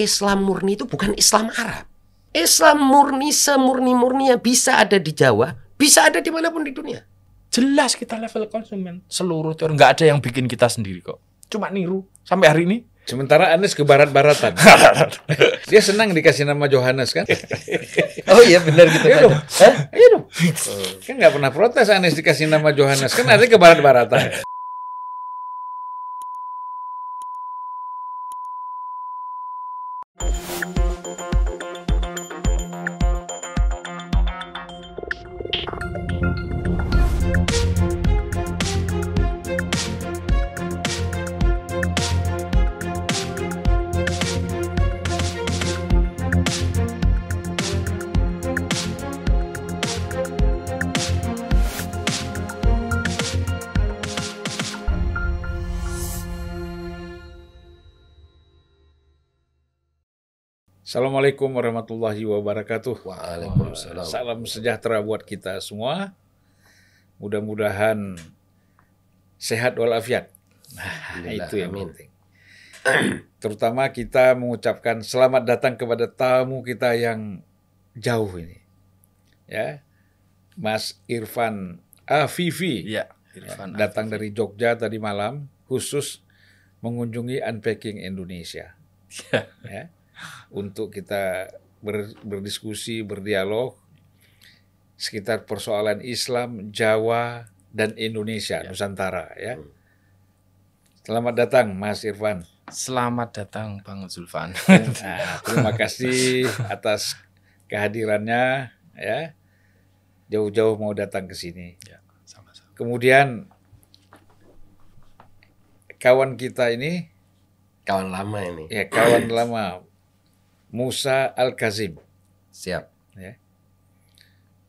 Islam murni itu bukan Islam Arab. Islam murni semurni-murninya bisa ada di Jawa, bisa ada di mana pun di dunia. Jelas kita level konsumen. Seluruh teori. Nggak ada yang bikin kita sendiri kok. Cuma niru. Sampai hari ini. Sementara Anies ke barat-baratan. Dia senang dikasih nama Johannes kan? Oh iya benar gitu Iya kan. dong. Iya dong. Kan nggak pernah protes Anies dikasih nama Johannes. Kan ada ke barat-baratan. Assalamualaikum warahmatullahi wabarakatuh. Waalaikumsalam. Salam sejahtera buat kita semua. Mudah-mudahan sehat walafiat. Nah, itu yang amin. penting. Terutama kita mengucapkan selamat datang kepada tamu kita yang jauh ini. Ya. Mas Irfan Afifi. Iya. Irfan. datang dari Jogja tadi malam khusus mengunjungi Unpacking Indonesia. ya, untuk kita ber- berdiskusi, berdialog sekitar persoalan Islam, Jawa, dan Indonesia, Nusantara. Ya. Selamat datang, Mas Irfan. Selamat datang Bang Zulfan. Nah, terima kasih atas kehadirannya. Ya, jauh-jauh mau datang ke sini. ya, sama-sama. Kemudian kawan kita ini, Kawan lama ini. ya kawan lama Musa Al Kazim. Siap. Ya.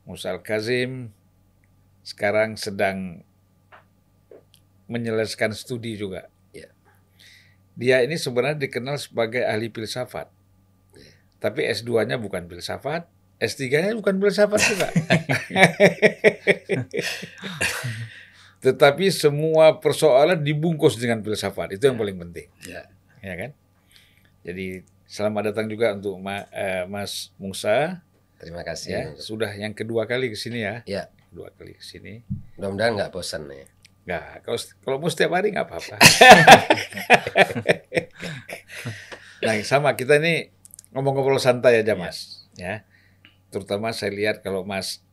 Musa Al Kazim sekarang sedang menyelesaikan studi juga. Ya. Dia ini sebenarnya dikenal sebagai ahli filsafat. Tapi S2-nya bukan filsafat, S3-nya bukan filsafat juga. Tetapi semua persoalan dibungkus dengan filsafat. Itu yang paling penting. Ya. Ya kan? Jadi selamat datang juga untuk Ma- eh, Mas Musa. Terima kasih. Ya, sudah yang kedua kali ke sini ya. Ya. Kedua kali ke sini. Mudah-mudahan nggak bosan ya. Nggak, kalau kalau mau setiap hari nggak apa-apa. nah, sama kita ini ngomong-ngobrol santai aja, Mas. Ya. Terutama saya lihat kalau Mas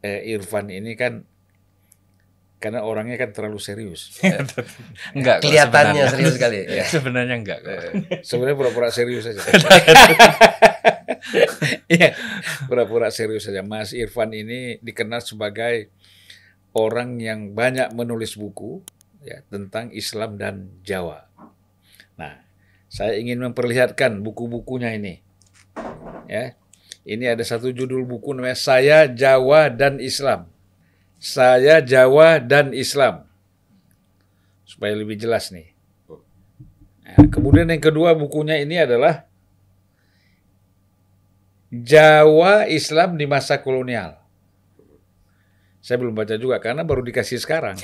eh, Irfan ini kan karena orangnya kan terlalu serius. Enggak. kok Kelihatannya sebenarnya. serius sekali. Ya. Sebenarnya enggak kok. Sebenarnya pura-pura serius saja. Iya, pura-pura serius saja. Mas Irfan ini dikenal sebagai orang yang banyak menulis buku ya tentang Islam dan Jawa. Nah, saya ingin memperlihatkan buku-bukunya ini. Ya. Ini ada satu judul buku namanya Saya Jawa dan Islam. Saya Jawa dan Islam. Supaya lebih jelas nih. Nah, kemudian yang kedua bukunya ini adalah Jawa Islam di masa kolonial. Saya belum baca juga karena baru dikasih sekarang.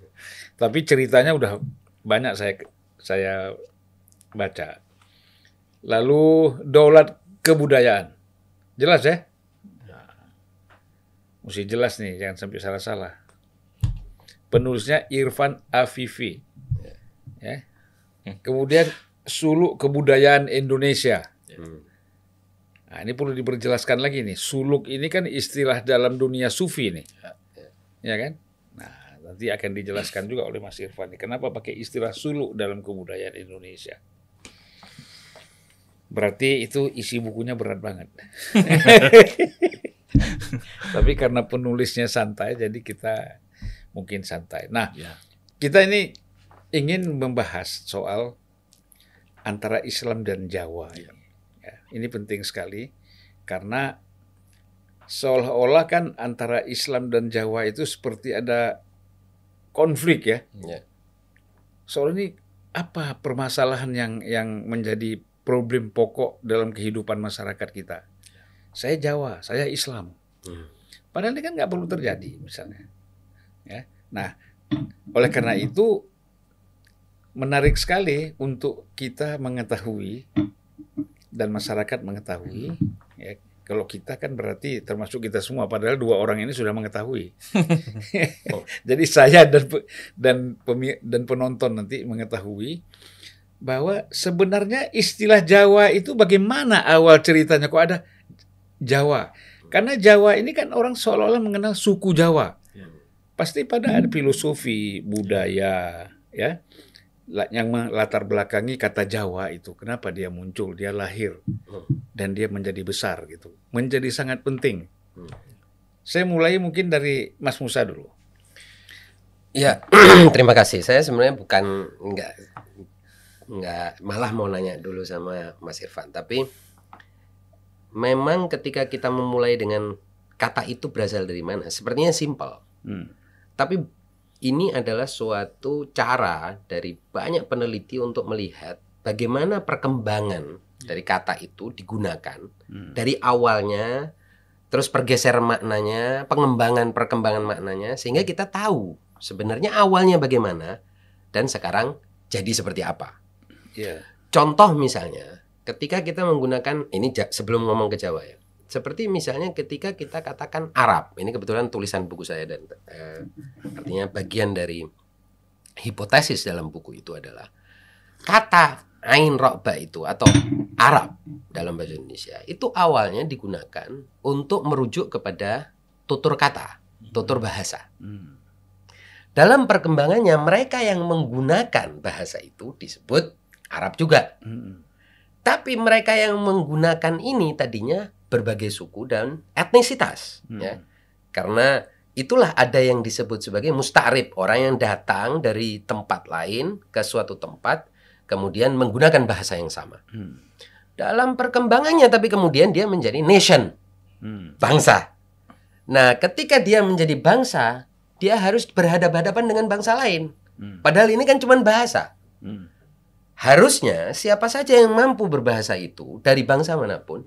Tapi ceritanya udah banyak saya saya baca. Lalu daulat kebudayaan. Jelas ya? Mesti jelas nih, jangan sampai salah-salah. Penulisnya Irfan Afifi. Ya. Kemudian suluk kebudayaan Indonesia. Hmm. Nah, ini perlu diperjelaskan lagi nih. Suluk ini kan istilah dalam dunia sufi nih. Ya kan? Nah, nanti akan dijelaskan juga oleh Mas Irfan. nih, Kenapa pakai istilah suluk dalam kebudayaan Indonesia? Berarti itu isi bukunya berat banget. Tapi karena penulisnya santai, jadi kita mungkin santai. Nah, Ya. kita ini ingin membahas soal antara Islam dan Jawa. Ini. Ya, ini penting sekali karena seolah-olah kan antara Islam dan Jawa itu seperti ada konflik ya. Ya. Soal ini apa permasalahan yang yang menjadi problem pokok dalam kehidupan masyarakat kita? Saya Jawa, saya Islam. Hmm. Padahal ini kan nggak perlu terjadi misalnya. Ya. Nah, oleh karena itu menarik sekali untuk kita mengetahui dan masyarakat mengetahui ya kalau kita kan berarti termasuk kita semua padahal dua orang ini sudah mengetahui. Jadi saya dan dan dan penonton nanti mengetahui bahwa sebenarnya istilah Jawa itu bagaimana awal ceritanya kok ada Jawa. Karena Jawa ini kan orang seolah-olah mengenal suku Jawa. Pasti pada ada filosofi, budaya, ya. Yang melatar belakangi kata Jawa itu. Kenapa dia muncul, dia lahir dan dia menjadi besar gitu. Menjadi sangat penting. Hmm. Saya mulai mungkin dari Mas Musa dulu. Ya, terima kasih. Saya sebenarnya bukan nggak nggak malah mau nanya dulu sama Mas Irfan, tapi memang ketika kita memulai dengan kata itu berasal dari mana? Sepertinya simpel. Hmm. Tapi ini adalah suatu cara dari banyak peneliti untuk melihat bagaimana perkembangan dari kata itu digunakan Hmm. dari awalnya terus pergeseran maknanya, pengembangan perkembangan maknanya sehingga kita tahu sebenarnya awalnya bagaimana dan sekarang jadi seperti apa. Iya. Contoh misalnya, ketika kita menggunakan ini sebelum ngomong ke Jawa ya. Seperti misalnya ketika kita katakan Arab. Ini kebetulan tulisan buku saya dan eh, artinya bagian dari hipotesis dalam buku itu adalah kata ain rokba itu atau Arab dalam bahasa Indonesia itu awalnya digunakan untuk merujuk kepada tutur kata, tutur bahasa. Dalam perkembangannya mereka yang menggunakan bahasa itu disebut Arab juga. Hmm. Tapi mereka yang menggunakan ini tadinya berbagai suku dan etnisitas, Hmm. ya. Karena itulah ada yang disebut sebagai musta'rib, orang yang datang dari tempat lain ke suatu tempat kemudian menggunakan bahasa yang sama. Hmm. Dalam perkembangannya tapi kemudian dia menjadi nation, Hmm. bangsa. Nah, ketika dia menjadi bangsa, dia harus berhadapan-hadapan dengan bangsa lain. Hmm. Padahal ini kan cuma bahasa. Hmm. Harusnya siapa saja yang mampu berbahasa itu dari bangsa mana pun,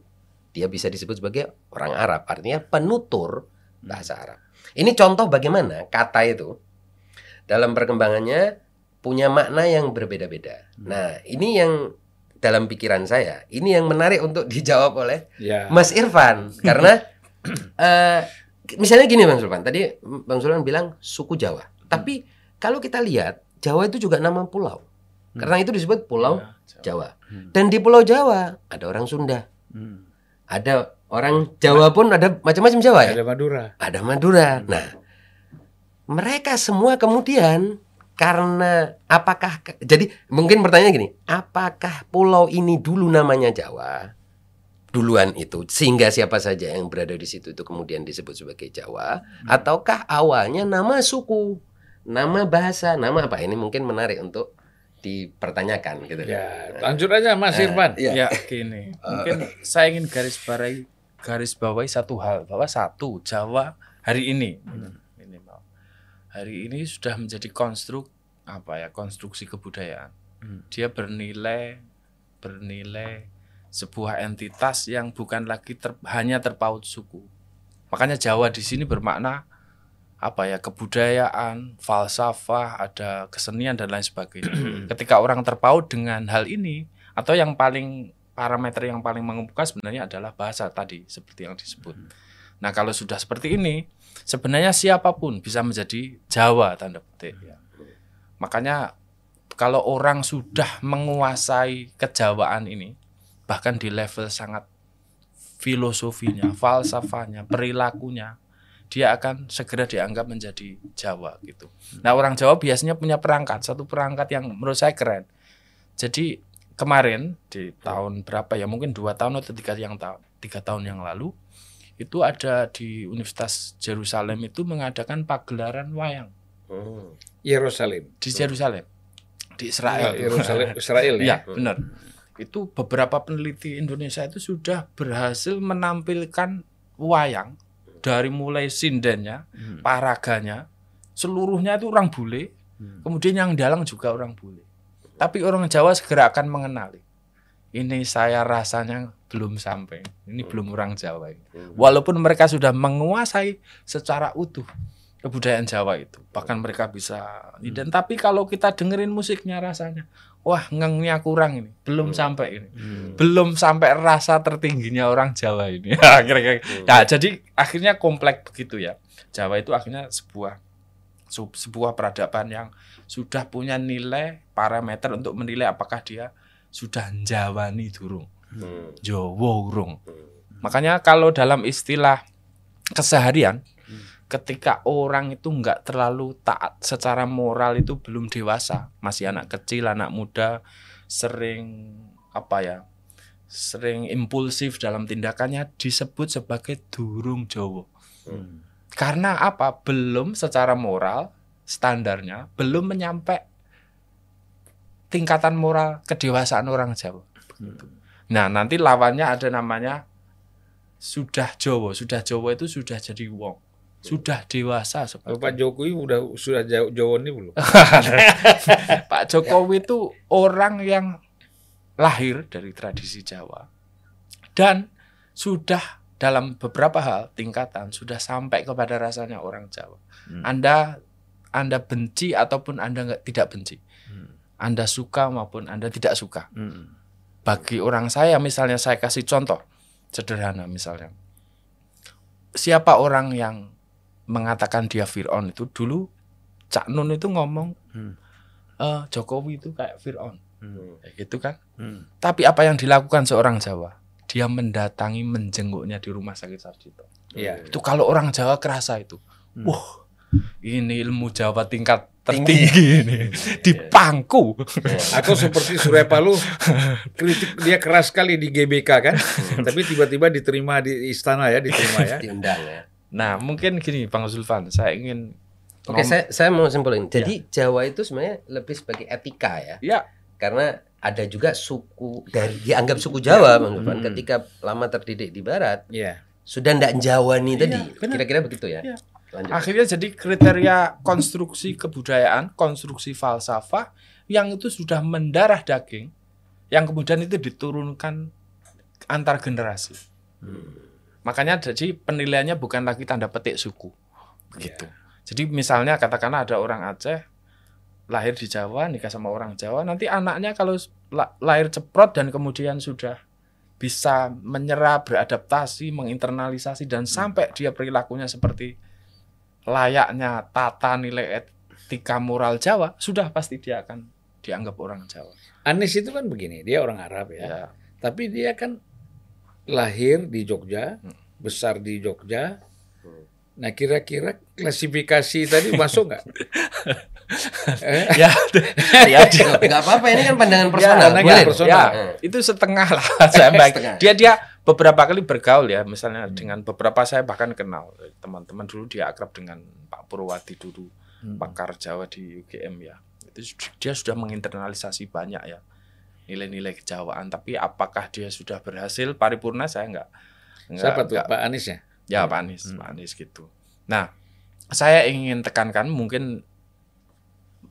dia bisa disebut sebagai orang Arab, artinya penutur bahasa Arab. Ini contoh bagaimana kata itu dalam perkembangannya punya makna yang berbeda-beda. Nah, ini yang dalam pikiran saya, ini yang menarik untuk dijawab oleh Ya. Mas Irfan karena eh, misalnya gini Bang Sulpan, tadi Bang Sulpan bilang suku Jawa. Tapi kalau kita lihat Jawa itu juga nama pulau. Karena itu disebut Pulau Ya, Jawa. Hmm. Dan di Pulau Jawa ada orang Sunda, Hmm. ada orang Jawa pun ada macam-macam Jawa ya. Ada Madura. Ada Madura. Nah, mereka semua kemudian karena apakah jadi mungkin pertanyaan gini, apakah pulau ini dulu namanya Jawa? Duluan itu sehingga siapa saja yang berada di situ itu kemudian disebut sebagai Jawa ataukah awalnya nama suku, nama bahasa, nama apa? Ini mungkin menarik untuk dipertanyakan gitu. Ya, lanjut aja Mas Eh, Irfan. iya. Ya, gini. Mungkin saya ingin garis bawahi garis bawahi satu hal bahwa satu Jawa hari ini ini Pak, hari ini sudah menjadi konstruk apa ya konstruksi kebudayaan. Hmm. Dia bernilai bernilai sebuah entitas yang bukan lagi ter- hanya terpaut suku. Makanya Jawa di sini bermakna apa ya kebudayaan, falsafah, ada kesenian dan lain sebagainya. Ketika orang terpaut dengan hal ini atau yang paling parameter yang paling mengemuka sebenarnya adalah bahasa tadi seperti yang disebut. Nah kalau sudah seperti ini sebenarnya siapa pun bisa menjadi Jawa tanda petik. ya. Makanya kalau orang sudah menguasai kejawaan ini bahkan di level sangat filosofinya, falsafahnya, perilakunya dia akan segera dianggap menjadi Jawa gitu. Nah orang Jawa biasanya punya perangkat, satu perangkat yang menurut saya keren. Jadi kemarin di tahun berapa ya mungkin dua tahun atau tiga yang ta- tiga tahun yang lalu itu ada di Universitas Jerusalem itu mengadakan pagelaran wayang Hmm. Yerusalem. di Jerusalem di Israel. Yerusalem Israel ya. Iya benar. Itu beberapa peneliti Indonesia itu sudah berhasil menampilkan wayang dari mulai sindennya, Hmm. paraganya, seluruhnya itu orang bule. Hmm. Kemudian yang dalang juga orang bule. Tapi orang Jawa segera akan mengenali. Ini saya rasanya belum sampai. Ini belum orang Jawa. ini. Hmm. Walaupun mereka sudah menguasai secara utuh kebudayaan Jawa itu. Bahkan mereka bisa dan tapi kalau kita dengerin musiknya rasanya wah ngengnya kurang ini. Belum Hmm. sampai ini. Hmm. Belum sampai rasa tertingginya orang Jawa ini. Ya, kira-kira. Hmm. Ya, jadi akhirnya kompleks begitu ya. Jawa itu akhirnya sebuah sebuah peradaban yang sudah punya nilai parameter untuk menilai apakah dia sudah Jawani durung, Hmm. Jawa urung. Hmm. Makanya kalau dalam istilah keseharian, ketika orang itu nggak terlalu taat secara moral itu belum dewasa, masih anak kecil, anak muda, sering apa ya, sering impulsif dalam tindakannya disebut sebagai durung Jawa. Hmm. Karena apa? Belum secara moral standarnya belum menyampai tingkatan moral kedewasaan orang Jawa. Nah, nanti lawannya ada namanya sudah Jawa. Sudah Jawa itu sudah jadi wong. Sudah dewasa seperti Pak Jokowi udah sudah jauh Jawa ini belum? Pak Jokowi itu orang yang lahir dari tradisi Jawa dan sudah dalam beberapa hal tingkatan sudah sampai kepada rasanya orang Jawa. Hmm. Anda Anda benci ataupun Anda nggak tidak benci. Hmm. Anda suka maupun Anda tidak suka. Hmm. Bagi orang saya misalnya saya kasih contoh sederhana misalnya. Siapa orang yang mengatakan dia Fir'aun itu dulu Cak Nun itu ngomong Hmm. eh Jokowi itu kayak Fir'aun Hmm. kayak gitu kan. Hmm. Tapi apa yang dilakukan seorang Jawa? Dia mendatangi menjenguknya di rumah sakit Sarjito. Iya. Itu kalau orang Jawa kerasa itu. Hmm. Wah, ini ilmu Jawa tingkat tertinggi ini. Di pangku. Atau seperti Surya Palu kritik dia keras sekali di GBK kan, tapi tiba-tiba diterima di istana ya, diterima ya. Diundang ya. Nah, mungkin gini Bang Zulfan, saya ingin Oke, saya saya mau simpulin. Jadi Jawa itu sebenarnya lebih sebagai etika ya. ya Karena ada juga suku dari dianggap suku Jawa, Bang Dufan, Hmm. ketika lama terdidik di barat, Iya. sudah ndak Jawani Iya, tadi. benar. Kira-kira begitu ya. Iya. Lanjut. akhirnya jadi kriteria konstruksi kebudayaan, konstruksi falsafah yang itu sudah mendarah daging yang kemudian itu diturunkan antar generasi. Hmm. Makanya jadi penilaiannya bukan lagi tanda petik suku. Begitu. Jadi misalnya katakanlah ada orang Aceh lahir di Jawa, nikah sama orang Jawa, nanti anaknya kalau la- lahir ceprot dan kemudian sudah bisa menyerap, beradaptasi, menginternalisasi dan sampai dia perilakunya seperti layaknya tata nilai etika moral Jawa, sudah pasti dia akan dianggap orang Jawa. Anies itu kan begini, dia orang Arab ya. Ya. Tapi dia kan lahir di Jogja, Hmm. besar di Jogja. Hmm. Nah kira-kira klasifikasi tadi masuk nggak? Eh, ya, ya, Nggak apa-apa, ini kan pandangan personal. pandangan Boleh. personal. Ya, itu setengah lah saya baik. Setengah. Dia dia beberapa kali bergaul ya, misalnya dengan beberapa saya bahkan kenal teman-teman dulu dia akrab dengan Pak Purwati dulu, Hmm. pakar Jawa di UGM ya. Itu dia sudah menginternalisasi banyak ya nilai-nilai kejawaan. Tapi apakah dia sudah berhasil paripurna saya enggak. Siapa tuh Pak Anies ya? Ya Pak Anies, Hmm. Pak Anies gitu. Nah, saya ingin tekankan mungkin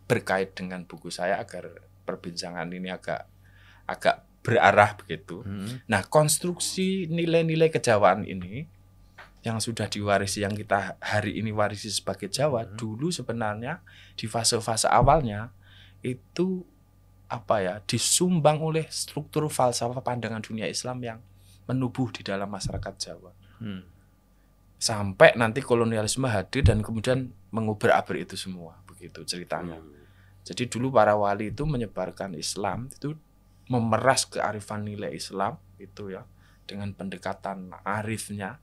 berkait dengan buku saya agar perbincangan ini agak agak berarah begitu. Hmm. Nah, konstruksi nilai-nilai kejawaan ini yang sudah diwarisi yang kita hari ini warisi sebagai Jawa Hmm. dulu sebenarnya di fase-fase awalnya itu apa ya disumbang oleh struktur falsafah pandangan dunia Islam yang menubuh di dalam masyarakat Jawa Hmm. sampai nanti kolonialisme hadir dan kemudian mengubur-abur itu semua begitu ceritanya. Jadi dulu para wali itu menyebarkan Islam itu memeras kearifan nilai Islam itu ya dengan pendekatan arifnya,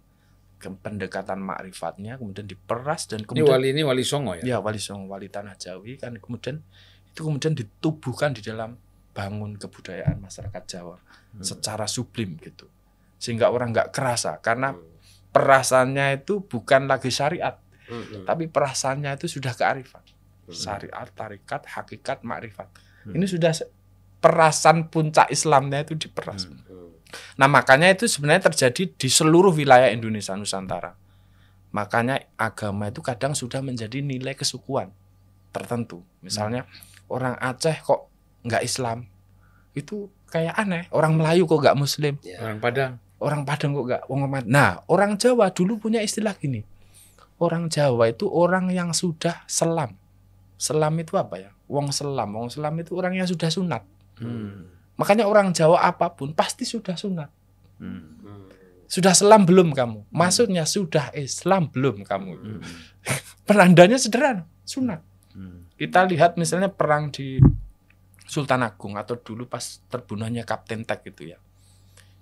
ke pendekatan makrifatnya kemudian diperas dan Ini kemudian wali ini wali Songo ya? ya wali Songo wali tanah Jawi kan kemudian itu kemudian ditubuhkan di dalam bangun kebudayaan masyarakat Jawa Hmm. secara sublim gitu sehingga orang nggak kerasa karena Hmm. perasaannya itu bukan lagi syariat Hmm. tapi perasaannya itu sudah kearifan Hmm. syariat tarikat hakikat makrifat Hmm. ini sudah perasan puncak Islamnya itu diperas Hmm. Hmm. nah makanya itu sebenarnya terjadi di seluruh wilayah Indonesia Nusantara makanya agama itu kadang sudah menjadi nilai kesukuan tertentu misalnya orang Aceh kok nggak Islam itu kayak aneh orang Melayu kok nggak Muslim Ya. Orang Padang. orang Padang kok nggak wong Nah, orang Jawa dulu punya istilah gini. orang Jawa itu orang yang sudah selam. Selam itu apa ya? Wong selam. Wong selam itu orang yang sudah sunat. Hmm. Makanya orang Jawa apa pun pasti sudah sunat. Hmm. Hmm. Sudah selam belum kamu? Maksudnya sudah Islam belum kamu? Hmm. Penandanya sederhana, sunat. Kita lihat misalnya perang di Sultan Agung atau dulu pas terbunuhnya Kapten Tek gitu ya.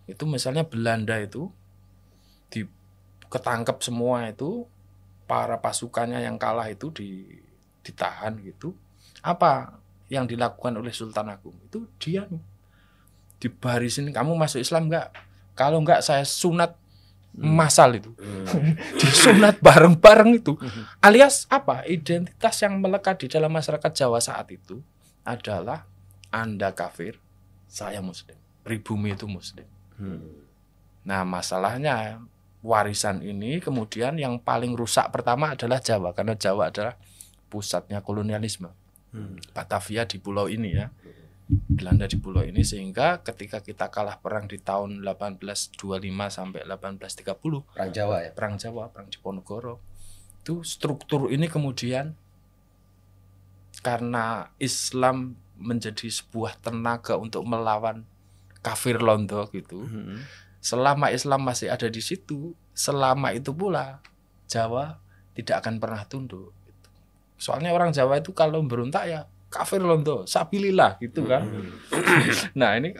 Itu misalnya Belanda itu di ketangkep semua itu para pasukannya yang kalah itu di ditahan gitu. Apa yang dilakukan oleh Sultan Agung? Itu dia dibarisin kamu masuk Islam enggak? Kalau enggak saya sunat masal itu. Hmm. Disunat bareng-bareng itu. Alias apa? Identitas yang melekat di dalam masyarakat Jawa saat itu adalah Anda kafir, saya muslim. Pribumi itu muslim. Hmm. Nah, masalahnya warisan ini kemudian yang paling rusak pertama adalah Jawa karena Jawa adalah pusatnya kolonialisme. Hmm. Batavia di pulau ini ya. Belanda di pulau ini sehingga ketika kita kalah perang di tahun 1825 sampai 1830 Perang Jawa ya. perang Jawa, perang Diponegoro. Itu struktur ini kemudian karena Islam menjadi sebuah tenaga untuk melawan kafir londo gitu. Hmm. Selama Islam masih ada di situ, selama itu pula Jawa tidak akan pernah tunduk. gitu. Soalnya orang Jawa itu kalau berontak ya kafir londo, sabilillah gitu kan. Nah ini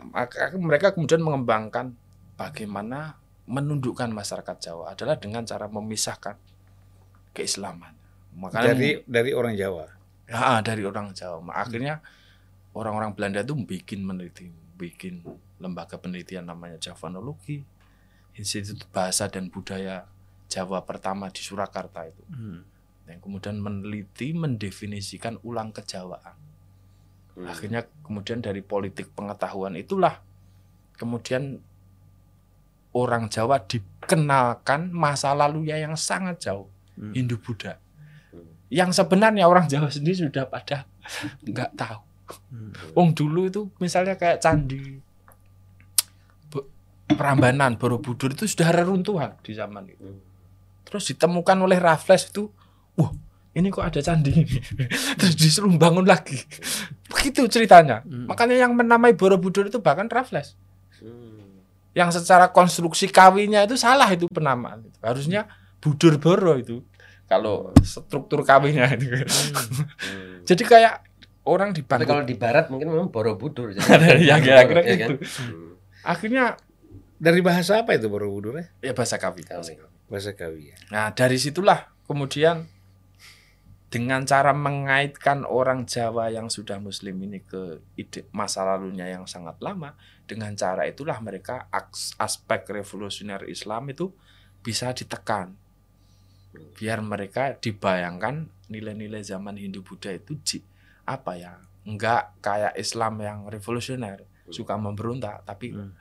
mereka kemudian mengembangkan bagaimana menundukkan masyarakat Jawa adalah dengan cara memisahkan keislaman. Makanya Dari dari orang Jawa. ya, dari orang Jawa. Akhirnya orang-orang Belanda itu bikin meneliti, bikin lembaga penelitian namanya Javanologi, Institut Bahasa dan Budaya Jawa pertama di Surakarta itu. Hmm. Yang kemudian meneliti, mendefinisikan ulang kejawaan. Hmm. Akhirnya kemudian dari politik pengetahuan itulah kemudian orang Jawa dikenalkan masa lalunya yang sangat jauh Hmm. Hindu Buddha. Hmm. Yang sebenarnya orang Jawa sendiri sudah pada nggak tahu. Hmm. Wong dulu itu misalnya kayak candi Prambanan, Borobudur itu sudah reruntuhan di zaman itu. Hmm. Terus ditemukan oleh Raffles itu, wah ini kok ada candi ini. Terus disuruh bangun lagi. Begitu ceritanya. Hmm. Makanya yang menamai Borobudur itu bahkan Raffles. Hmm. Yang secara konstruksi kawinya itu salah itu penamaan. Harusnya Budur Boro itu. Kalau struktur kawinya itu. Hmm. Jadi kayak orang Tapi dibangun. kalau di barat mungkin memang Borobudur. ya kira-kira Ya gitu. Hmm. Akhirnya Dari bahasa apa itu Borobudur ya? ya bahasa kawi. Kawi. Bahasa Kawi ya. Nah, dari situlah kemudian dengan cara mengaitkan orang Jawa yang sudah muslim ini ke ide masa lalunya yang sangat lama, dengan cara itulah mereka aspek revolusioner Islam itu bisa ditekan. Biar mereka dibayangkan nilai-nilai zaman Hindu Buddha itu apa ya? Enggak kayak Islam yang revolusioner, suka memberontak, tapi Hmm.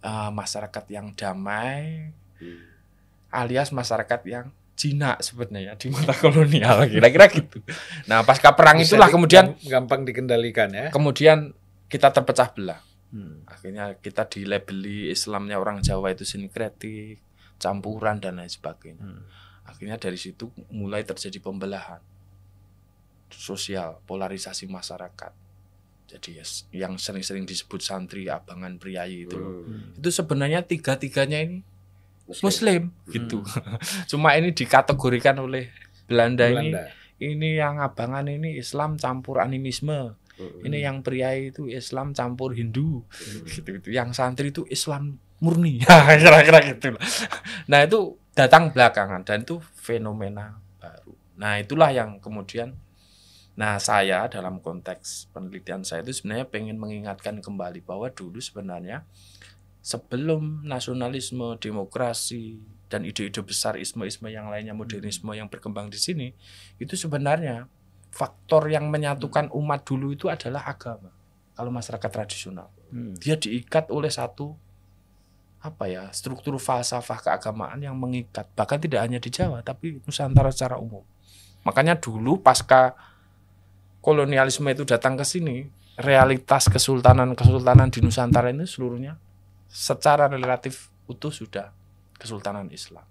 eh, masyarakat yang damai, Hmm. alias masyarakat yang jinak sebenarnya di mata kolonial kira-kira gitu. Nah pasca perang Bisa itulah di- kemudian gampang dikendalikan ya. kemudian kita terpecah belah. Hmm. Akhirnya kita dilabeli Islamnya orang Jawa itu sinkretik, campuran dan lain sebagainya. Hmm. Akhirnya dari situ mulai terjadi pembelahan sosial, polarisasi masyarakat. Jadi yes, yang sering-sering disebut santri, abangan, priayi itu. Hmm. itu sebenarnya tiga-tiganya ini Muslim. Muslim gitu. Cuma ini dikategorikan oleh Belanda, ini Belanda. ini yang abangan ini Islam campur animisme. Hmm. Ini yang priai itu Islam campur Hindu. Hmm. Gitu gitu. Yang santri itu Islam murni. Kira-kira gitu. Nah, itu datang belakangan dan itu fenomena baru. Nah, itulah yang kemudian Nah, saya dalam konteks penelitian saya itu sebenarnya pengen mengingatkan kembali bahwa dulu sebenarnya sebelum nasionalisme, demokrasi, dan ide-ide besar isme-isme yang lainnya, modernisme yang berkembang di sini, itu sebenarnya faktor yang menyatukan umat dulu itu adalah agama. Kalau masyarakat tradisional, Hmm. dia diikat oleh satu apa ya struktur falsafah keagamaan yang mengikat bahkan tidak hanya di Jawa tapi Nusantara secara umum makanya dulu pasca kolonialisme itu datang ke sini realitas kesultanan kesultanan di Nusantara ini seluruhnya secara relatif utuh sudah kesultanan Islam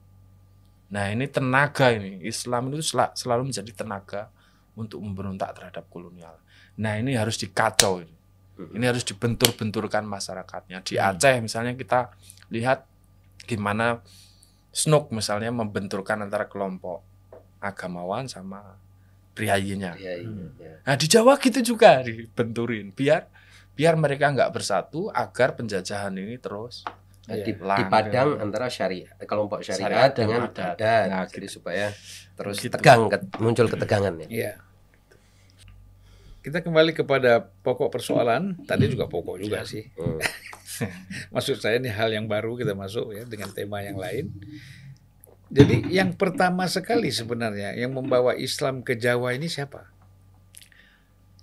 Nah ini tenaga ini Islam itu sel- selalu menjadi tenaga untuk memberontak terhadap kolonial. Nah ini harus dikacau ini. Ini harus dibentur-benturkan masyarakatnya. Di Aceh misalnya kita lihat gimana Snook misalnya membenturkan antara kelompok agamawan sama priayinya. Nah di Jawa gitu juga dibenturin biar biar mereka nggak bersatu agar penjajahan ini terus Iya. di, Langgeng. dipadang antara syariat kelompok Syariat dan dengan adat. adat, Nah, jadi supaya terus Gitu. tegang ke- muncul ketegangan ya. Iya. Kita kembali kepada pokok persoalan. Tadi juga pokok juga sih. Hmm. Maksud saya ini hal yang baru kita masuk ya dengan tema yang lain. Jadi yang pertama sekali sebenarnya yang membawa Islam ke Jawa ini siapa?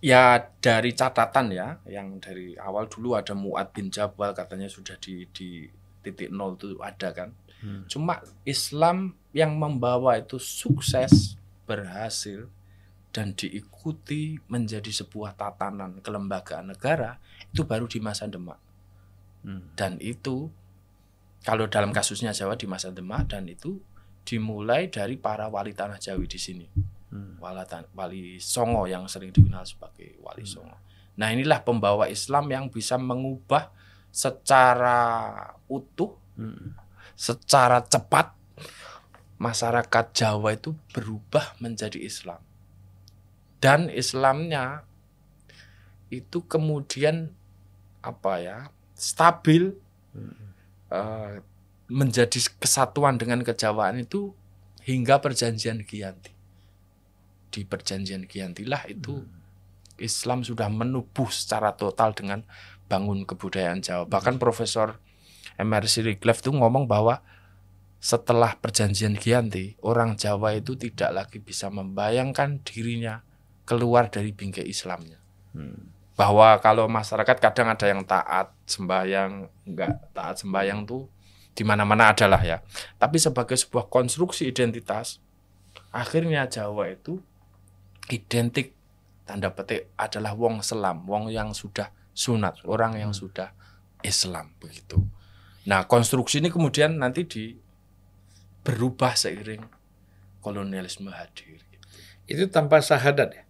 Ya dari catatan ya, yang dari awal dulu ada Muad bin Jabal katanya sudah di di titik nol itu ada kan. Hmm. Cuma Islam yang membawa itu sukses, berhasil dan diikuti menjadi sebuah tatanan kelembagaan negara itu baru di masa Demak. Hmm. Dan itu kalau dalam kasusnya Jawa di masa Demak dan itu dimulai dari para wali tanah Jawi di sini. Hmm. Wala Tan- Wali Songo yang sering dikenal sebagai Wali Songo. Nah inilah pembawa Islam yang bisa mengubah secara utuh, Hmm. secara cepat masyarakat Jawa itu berubah menjadi Islam. Dan Islamnya itu kemudian apa ya stabil eh, menjadi kesatuan dengan kejawaan itu hingga perjanjian Giyanti. Di perjanjian Giyantilah itu Islam sudah menubuh secara total dengan bangun kebudayaan Jawa. Bahkan Profesor MRC Riglef itu ngomong bahwa setelah perjanjian Giyanti, orang Jawa itu tidak lagi bisa membayangkan dirinya keluar dari bingkai Islamnya. Hmm. Bahwa kalau masyarakat kadang ada yang taat sembahyang, enggak taat sembahyang tuh di mana-mana adalah ya. Tapi sebagai sebuah konstruksi identitas, akhirnya Jawa itu identik tanda petik adalah wong selam, wong yang sudah sunat, orang yang sudah Islam begitu. Nah, konstruksi ini kemudian nanti di berubah seiring kolonialisme hadir. Itu tanpa sahadat ya?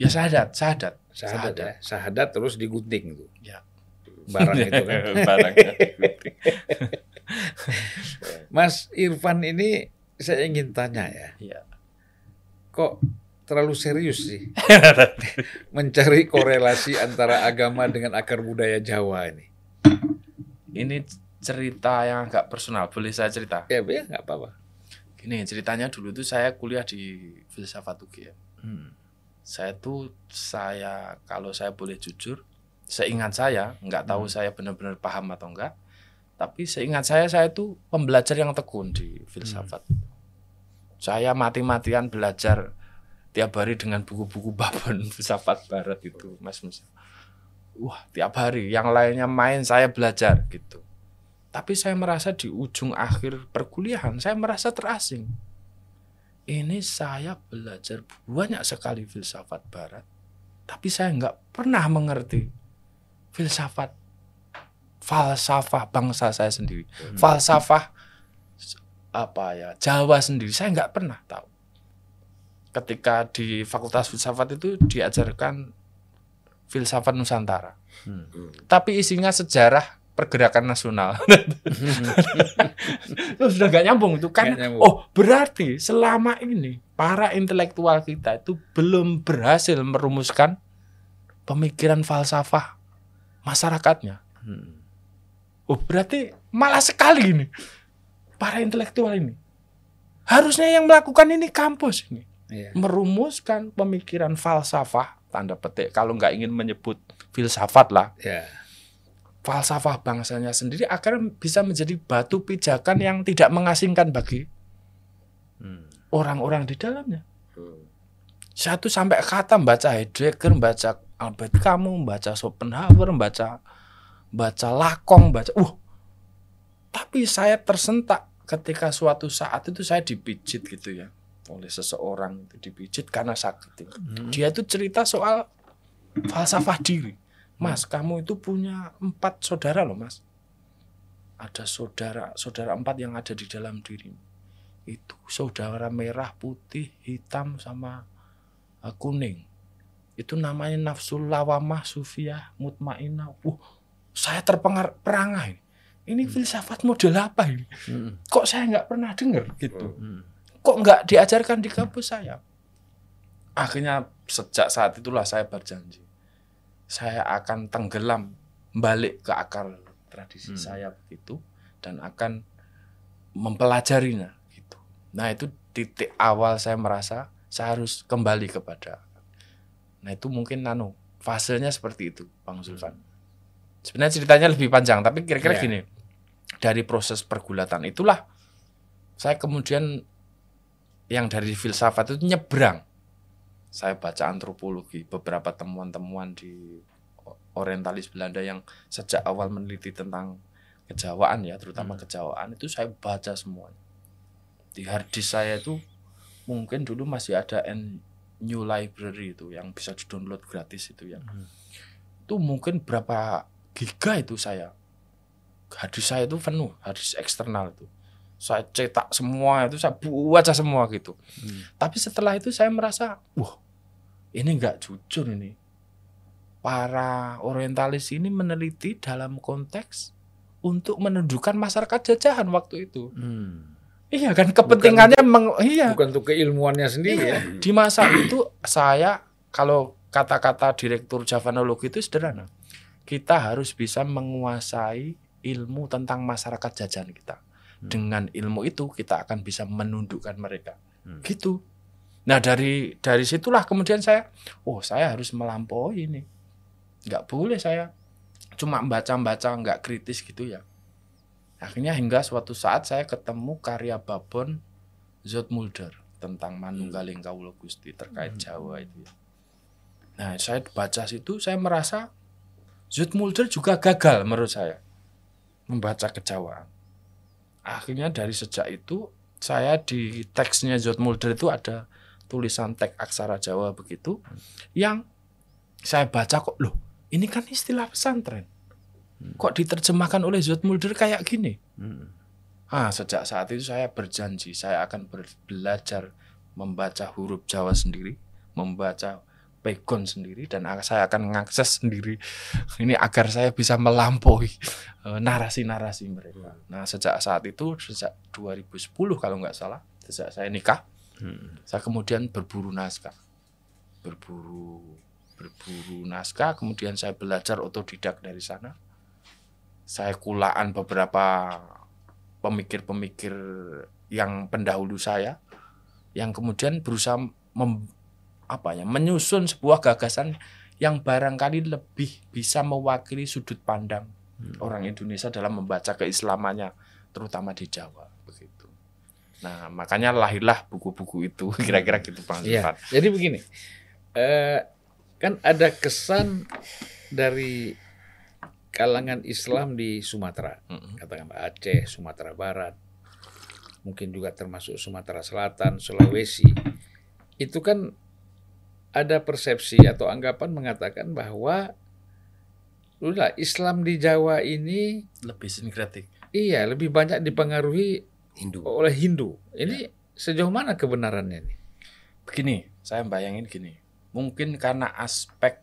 Ya sahadat, sahadat, Sahadat, ya. Sahadat terus digunting tuh. Ya. Barang itu kan. Mas Irfan ini saya ingin tanya ya. Iya. Kok terlalu serius sih mencari korelasi antara agama dengan akar budaya Jawa ini? Ini cerita yang agak personal, boleh saya cerita? Ya, ya nggak apa-apa. Gini, ceritanya dulu tuh saya kuliah di filsafat UGM. Hmm. Saya tuh saya kalau saya boleh jujur, seingat saya, nggak tahu saya benar-benar paham atau enggak, tapi seingat saya saya tuh pembelajar yang tekun di filsafat. Saya mati-matian belajar tiap hari dengan buku-buku babon filsafat barat itu, Mas Musa. Wah, tiap hari. Yang lainnya main, saya belajar gitu. Tapi saya merasa di ujung akhir perkuliahan, saya merasa terasing. Ini saya belajar banyak sekali filsafat barat, tapi saya nggak pernah mengerti filsafat falsafah bangsa saya sendiri, falsafah apa ya Jawa sendiri saya nggak pernah tahu. Ketika di Fakultas Filsafat itu diajarkan filsafat Nusantara, Hmm. tapi isinya sejarah pergerakan nasional. itu sudah gak nyambung itu kan. Nggak nyambung. Oh berarti selama ini para intelektual kita itu belum berhasil merumuskan pemikiran falsafah masyarakatnya. Hmm. Oh berarti malah sekali ini para intelektual ini. Harusnya yang melakukan ini kampus ini Iya. merumuskan pemikiran falsafah tanda petik kalau nggak ingin menyebut filsafat lah Ya. falsafah bangsanya sendiri akan bisa menjadi batu pijakan yang tidak mengasingkan bagi Hmm. orang-orang di dalamnya. Hmm. Satu sampai kata membaca Heidegger, membaca Albert Camus, membaca Schopenhauer, membaca baca Lakong, baca uh. Tapi saya tersentak ketika suatu saat itu saya dipijit gitu ya oleh seseorang itu dipijit karena sakit. itu. Hmm. Dia itu cerita soal falsafah diri. Mas, kamu itu punya empat saudara loh, Mas. Ada saudara, saudara empat yang ada di dalam dirimu. itu saudara merah, putih, hitam sama uh, kuning. Itu namanya nafsul lawamah sufiyah mutmainah. Wah, saya terpengaruh perangah ini. Ini filsafat model apa ini? Hmm. Kok saya nggak pernah dengar gitu? Hmm. Kok nggak diajarkan di kampus saya? Akhirnya sejak saat itulah saya berjanji. Saya akan tenggelam balik ke akar tradisi Hmm. saya begitu dan akan mempelajarinya gitu. Nah, itu titik awal saya merasa saya harus kembali kepada. Nah, itu mungkin nano fasenya seperti itu, Bang Zulfan. Sebenarnya ceritanya lebih panjang, tapi kira-kira Iya. gini. Dari proses pergulatan itulah saya kemudian yang dari filsafat itu nyebrang. Saya baca antropologi, beberapa temuan-temuan di orientalis Belanda yang sejak awal meneliti tentang kejawaan ya, terutama Hmm. kejawaan itu saya baca semuanya. Di hard disk saya itu mungkin dulu masih ada N New Library itu yang bisa di-download gratis itu ya. Hmm. Itu mungkin berapa giga itu saya. Hard disk saya itu penuh, hard disk eksternal itu. Saya cetak semua itu saya baca semua gitu. Hmm. Tapi setelah itu saya merasa, wah, ini nggak jujur ini. Para orientalis ini meneliti dalam konteks untuk menunjukkan masyarakat jajahan waktu itu. Hmm. Iya kan kepentingannya meng, iya. Bukan untuk keilmuannya sendiri ya. Di masa itu saya kalau kata-kata direktur Javanologi itu sederhana. Kita harus bisa menguasai ilmu tentang masyarakat jajahan kita. Hmm. Dengan ilmu itu kita akan bisa menundukkan mereka. Hmm. Gitu. Nah, dari dari situlah kemudian saya oh, saya harus melampaui ini. Nggak boleh saya cuma baca-baca nggak kritis gitu ya. Akhirnya hingga suatu saat saya ketemu karya Babon Zoetmulder tentang Manunggaling Kawula Gusti terkait Hmm. Jawa itu. ya. Nah, saya baca situ saya merasa Zoetmulder juga gagal menurut saya membaca kejawaan. Akhirnya dari sejak itu saya di teksnya Zoetmulder itu ada tulisan teks aksara Jawa begitu yang saya baca kok loh ini kan istilah pesantren. Kok diterjemahkan oleh Zoetmulder kayak gini? Hmm. Ah, sejak saat itu saya berjanji saya akan belajar membaca huruf Jawa sendiri, membaca pegon sendiri dan saya akan mengakses sendiri ini agar saya bisa melampaui eh, narasi-narasi mereka. Nah, sejak saat itu sejak 2010 kalau nggak salah, sejak saya nikah, Hmm. saya kemudian berburu naskah. Berburu berburu naskah, kemudian saya belajar otodidak dari sana. Saya kulaan beberapa pemikir-pemikir yang pendahulu saya yang kemudian berusaha mem- apa ya, menyusun sebuah gagasan yang barangkali lebih bisa mewakili sudut pandang Hmm. orang Indonesia dalam membaca keislamannya terutama di Jawa begitu. Nah, makanya lahirlah buku-buku itu kira-kira gitu Bang Iya. Zulfan. Jadi begini, eh, kan ada kesan dari kalangan Islam di Sumatera, katakanlah Aceh, Sumatera Barat, mungkin juga termasuk Sumatera Selatan, Sulawesi. Itu kan ada persepsi atau anggapan mengatakan bahwa udah Islam di Jawa ini Lebih sinkretik. iya lebih banyak dipengaruhi Hindu. oleh Hindu. Ini sejauh mana kebenarannya ini? Begini, saya bayangin gini. Mungkin karena aspek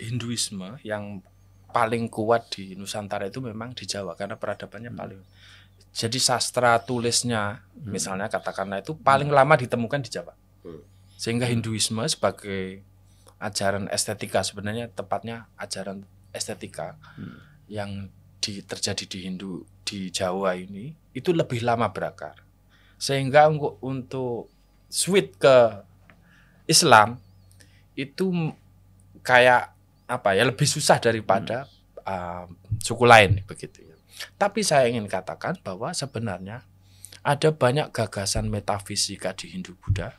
Hinduisme yang paling kuat di Nusantara itu memang di Jawa karena peradabannya paling. Jadi sastra tulisnya misalnya katakanlah itu paling lama ditemukan di Jawa. Hmm. Sehingga Hinduisme sebagai ajaran estetika sebenarnya tepatnya ajaran estetika Hmm. yang di, terjadi di Hindu di Jawa ini itu lebih lama berakar. Sehingga untuk, untuk switch ke Islam itu kayak apa ya lebih susah daripada uh, suku lain begitu ya. Tapi saya ingin katakan bahwa sebenarnya ada banyak gagasan metafisika di Hindu Buddha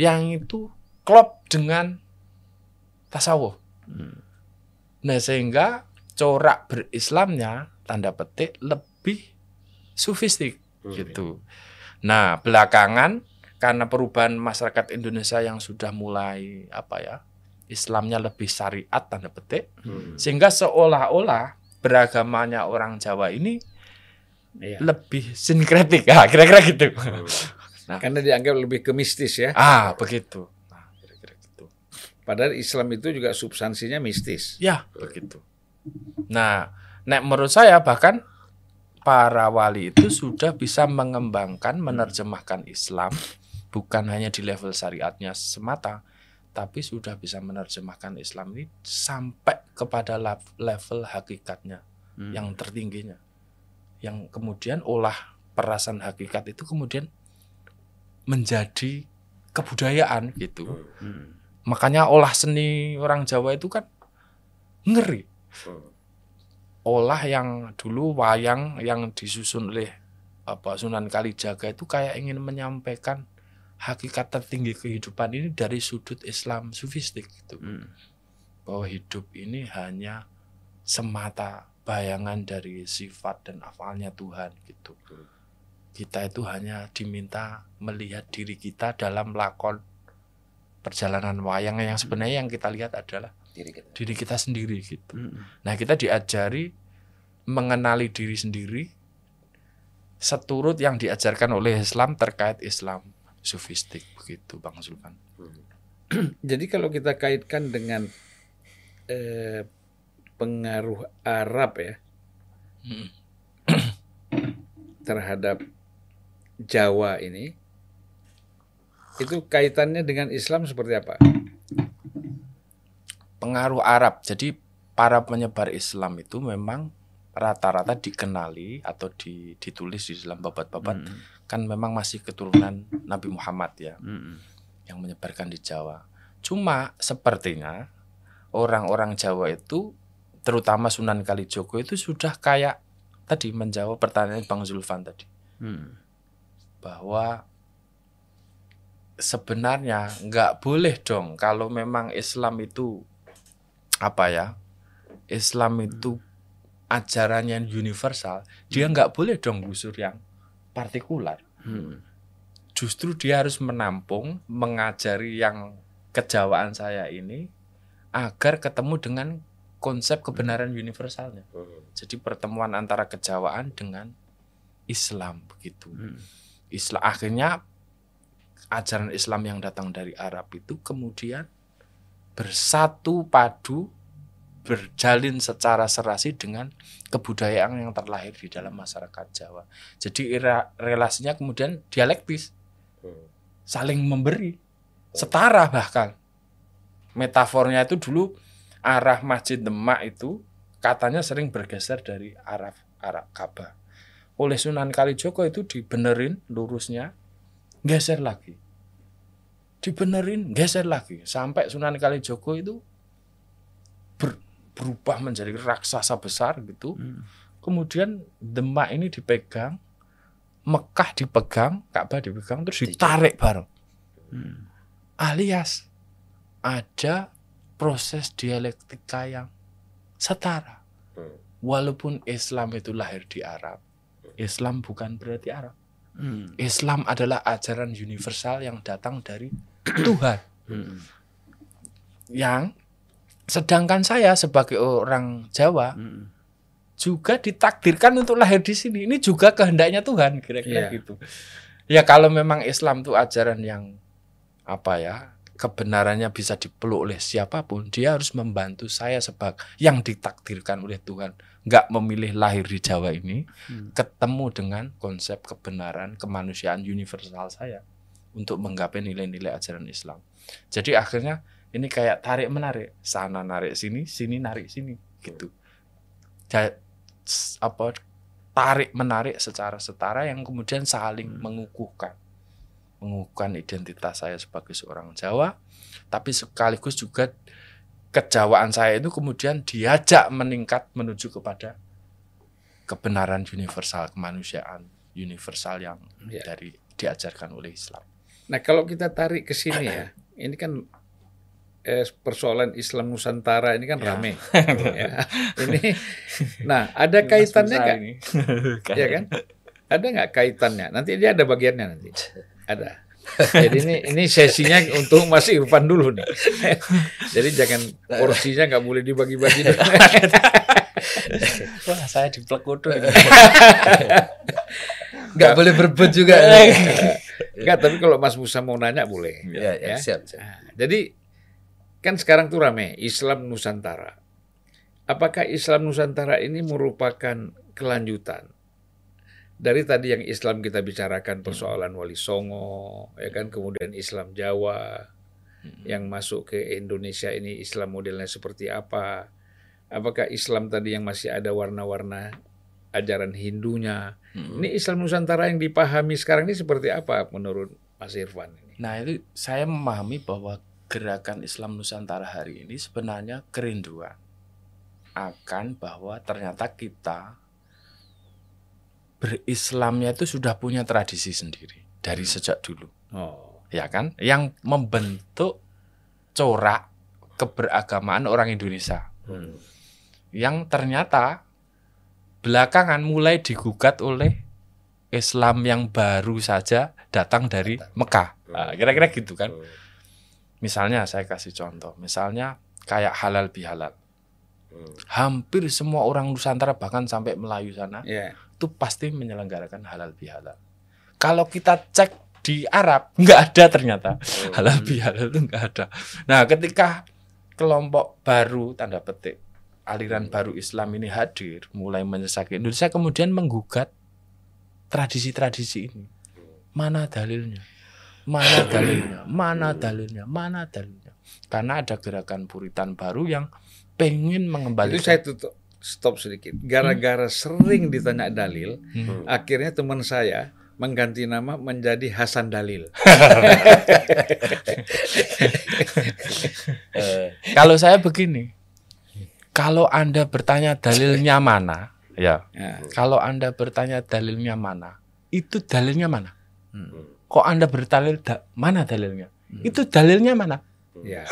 yang itu klop dengan tasawuf. Hmm. Nah, sehingga corak berislamnya tanda petik lebih sufistik Hmm. gitu. Nah, belakangan karena perubahan masyarakat Indonesia yang sudah mulai apa ya? Islamnya lebih syariat tanda petik Hmm. sehingga seolah-olah beragamanya orang Jawa ini Iya. lebih sinkretik. Ah, kira-kira gitu. Nah. Karena dianggap lebih ke mistis ya. Ah, begitu. Nah, kira-kira gitu. Padahal Islam itu juga substansinya mistis. Ya, begitu. Nah, nek menurut saya bahkan para wali itu sudah bisa mengembangkan, menerjemahkan Islam bukan hanya di level syariatnya semata, tapi sudah bisa menerjemahkan Islam ini sampai kepada level hakikatnya Hmm. yang tertingginya. Yang kemudian olah perasaan hakikat itu kemudian menjadi kebudayaan gitu. Hmm. Makanya olah seni orang Jawa itu kan ngeri. Olah yang dulu wayang yang disusun oleh apa Sunan Kalijaga itu kayak ingin menyampaikan hakikat tertinggi kehidupan ini dari sudut Islam sufistik gitu. Hmm. Bahwa hidup ini hanya semata bayangan dari sifat dan afalnya Tuhan gitu. Kita itu hanya diminta melihat diri kita dalam lakon perjalanan wayang yang sebenarnya yang kita lihat adalah Diri kita. diri kita sendiri gitu. Hmm. Nah, kita diajari mengenali diri sendiri seturut yang diajarkan oleh Islam terkait Islam sufistik begitu Bang Zulfan. Jadi kalau kita kaitkan dengan eh, pengaruh Arab ya Hmm. terhadap Jawa ini, itu kaitannya dengan Islam seperti apa? Pengaruh Arab. Jadi para penyebar Islam itu memang rata-rata dikenali atau di- ditulis di dalam babat-babat Hmm. kan memang masih keturunan Nabi Muhammad ya. Hmm. yang menyebarkan di Jawa. Cuma sepertinya orang-orang Jawa itu terutama Sunan Kalijogo itu sudah kayak tadi menjawab pertanyaan Bang Zulfan tadi Hmm. Bahwa sebenarnya nggak boleh dong kalau memang Islam itu apa ya Islam itu ajarannya yang universal dia nggak boleh dong gusur yang partikular Hmm. justru dia harus menampung, mengajari yang kejawaan saya ini agar ketemu dengan konsep kebenaran universalnya. Jadi pertemuan antara kejawaan dengan Islam begitu. Hmm. Islam akhirnya ajaran Islam yang datang dari Arab itu kemudian bersatu padu berjalin secara serasi dengan kebudayaan yang terlahir di dalam masyarakat Jawa. Jadi relasinya kemudian dialektis. Saling memberi. Setara bahkan. Metafornya itu dulu arah masjid Demak itu katanya sering bergeser dari arah arah Ka'bah oleh Sunan Kalijogo itu dibenerin lurusnya geser lagi dibenerin geser lagi sampai Sunan Kalijogo itu ber- berubah menjadi raksasa besar gitu Hmm. kemudian Demak ini dipegang Mekah dipegang, Ka'bah dipegang terus ditarik bareng. Hmm. Alias ada proses dialektika yang setara. Hmm. Walaupun Islam itu lahir di Arab, Islam bukan berarti Arab. Hmm. Islam adalah ajaran universal yang datang dari Tuhan. Hmm. Yang sedangkan saya sebagai orang Jawa Hmm. juga ditakdirkan untuk lahir di sini. Ini juga kehendaknya Tuhan, kira-kira gitu. Ya kalau memang Islam itu ajaran yang apa ya, kebenarannya bisa dipeluk oleh siapa pun, dia harus membantu saya sebagai yang ditakdirkan oleh Tuhan, nggak memilih lahir di Jawa ini, Hmm. ketemu dengan konsep kebenaran kemanusiaan universal saya untuk menggapai nilai-nilai ajaran Islam. Jadi akhirnya ini kayak tarik menarik, sana narik sini, sini narik sini, gitu. Ja- apa tarik menarik secara setara yang kemudian saling mengukuhkan mengukuhkan identitas saya sebagai seorang Jawa tapi sekaligus juga kejawaan saya itu kemudian diajak meningkat menuju kepada kebenaran universal kemanusiaan universal yang Ya. dari diajarkan oleh Islam. Nah kalau kita tarik ke sini ya, ini kan eh, persoalan Islam Nusantara ini kan Ya. rame. ya. Ini, nah ada kaitannya nggak? Ya kan? Ada nggak kaitannya? Nanti dia ada bagiannya nanti. Ada. Jadi ini ini sesinya untuk Mas Irfan dulu nih. Jadi jangan porsinya nggak boleh dibagi-bagi. Wah, saya diplekutu ini. Nggak boleh berebut juga. Enggak, tapi kalau Mas Musa mau nanya boleh. ya, ya, Ya. siap, siap. Nah, jadi kan sekarang tuh rame Islam Nusantara. Apakah Islam Nusantara ini merupakan kelanjutan dari tadi yang Islam kita bicarakan persoalan Wali Songo, ya kan kemudian Islam Jawa yang masuk ke Indonesia ini Islam modelnya seperti apa? Apakah Islam tadi yang masih ada warna-warna ajaran Hindunya? Mm-mm. Ini Islam Nusantara yang dipahami sekarang ini seperti apa menurut Mas Irfan ini? Nah, itu saya memahami bahwa gerakan Islam Nusantara hari ini sebenarnya kerinduan akan bahwa ternyata kita berislamnya itu sudah punya tradisi sendiri dari sejak dulu. Oh, ya kan yang membentuk corak keberagamaan orang Indonesia Hmm. yang ternyata belakangan mulai digugat oleh Islam yang baru saja datang dari Mekah Nah, kira-kira gitu kan Hmm. misalnya saya kasih contoh misalnya kayak halal bihalal Hmm. hampir semua orang Nusantara bahkan sampai Melayu sana ya. Itu pasti menyelenggarakan halal bihalal kalau kita cek di Arab nggak ada ternyata Hmm. halal bihalal itu nggak ada. Nah, ketika kelompok baru tanda petik aliran baru Islam ini hadir, mulai menyesaki Indonesia, kemudian menggugat tradisi-tradisi ini. Mana dalilnya? Mana dalilnya? Mana dalilnya? Mana dalilnya? Karena ada gerakan puritan baru yang pengen Itu mengembalikan. saya tutup stop sedikit. Gara-gara sering ditanya dalil, Hmm. akhirnya teman saya mengganti nama menjadi Hasan Dalil. Eh, Kalau saya begini, kalau Anda bertanya dalilnya mana, ya, Ya. Kalau Anda bertanya dalilnya mana, itu dalilnya mana? Hmm. Kok Anda bertalil da- mana dalilnya? Itu dalilnya mana? Ya.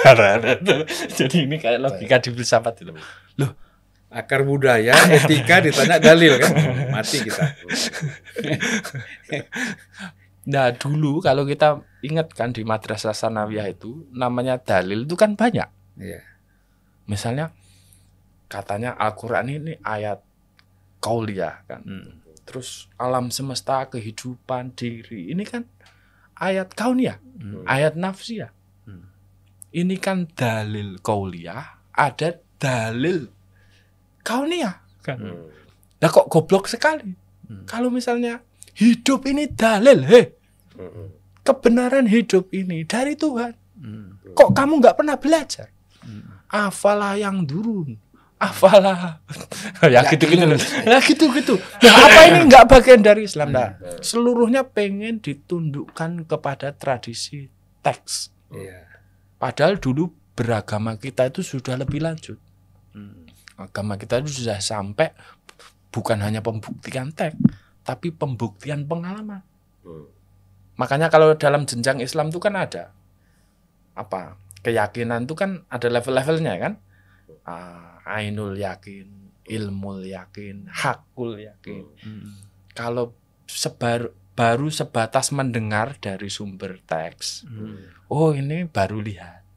Jadi ini kayak logika di filsafat itu. Akar budaya, etika ditanya dalil kan, mati kita. Nah dulu kalau kita ingat kan di madrasah sanawiyah itu namanya dalil itu kan banyak. Iya. Misalnya katanya Al-Quran ini ayat kauliyah kan. Hmm. Terus alam semesta, kehidupan, diri. Ini kan ayat kauniyah, Hmm. ayat nafsiyah. Hmm. Ini kan dalil kauliyah, ada dalil kauniyah kan. Hmm. Nah kok goblok sekali. Hmm. Kalau misalnya hidup ini dalil, heh, Hmm. kebenaran hidup ini dari Tuhan. Hmm. Kok kamu nggak pernah belajar? Hmm. Afalah yang turun. Afalah. ya Nggak gitu-gitu. dulu. Nah gitu-gitu. Nah apa ini nggak bagian dari Islam? Nah, seluruhnya pengen ditundukkan kepada tradisi teks. Iya. Padahal dulu beragama kita itu sudah lebih lanjut. Hmm. Agama kita itu sudah sampai bukan hanya pembuktian teks, tapi pembuktian pengalaman. Hmm. Makanya kalau dalam jenjang Islam itu kan ada apa keyakinan itu kan ada level-levelnya kan Ah, ainul yakin ilmul yakin hakul yakin Hmm. kalau sebar baru sebatas mendengar dari sumber teks Hmm. oh ini baru lihat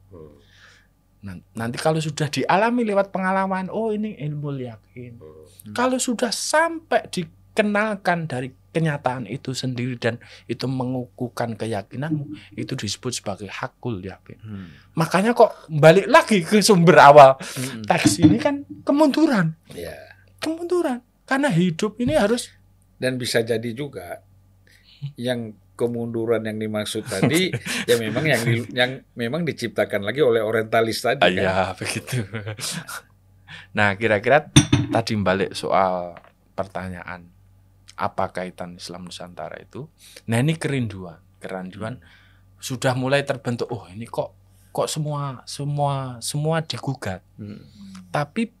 nanti kalau sudah dialami lewat pengalaman oh ini ilmu yakin Hmm. kalau sudah sampai dikenalkan dari kenyataan itu sendiri dan itu mengukuhkan keyakinanmu itu disebut sebagai hakul yakin Hmm. makanya kok balik lagi ke sumber awal Hmm. teks ini kan kemunduran Iya. kemunduran karena hidup ini harus Dan bisa jadi juga yang kemunduran yang dimaksud tadi ya memang yang di- yang memang diciptakan lagi oleh orientalis tadi kan. ya begitu. Nah kira-kira tadi balik soal pertanyaan apa kaitan Islam Nusantara itu? Nah ini kerinduan kerinduan sudah mulai terbentuk. Oh ini kok kok semua semua semua digugat. Hmm. Tapi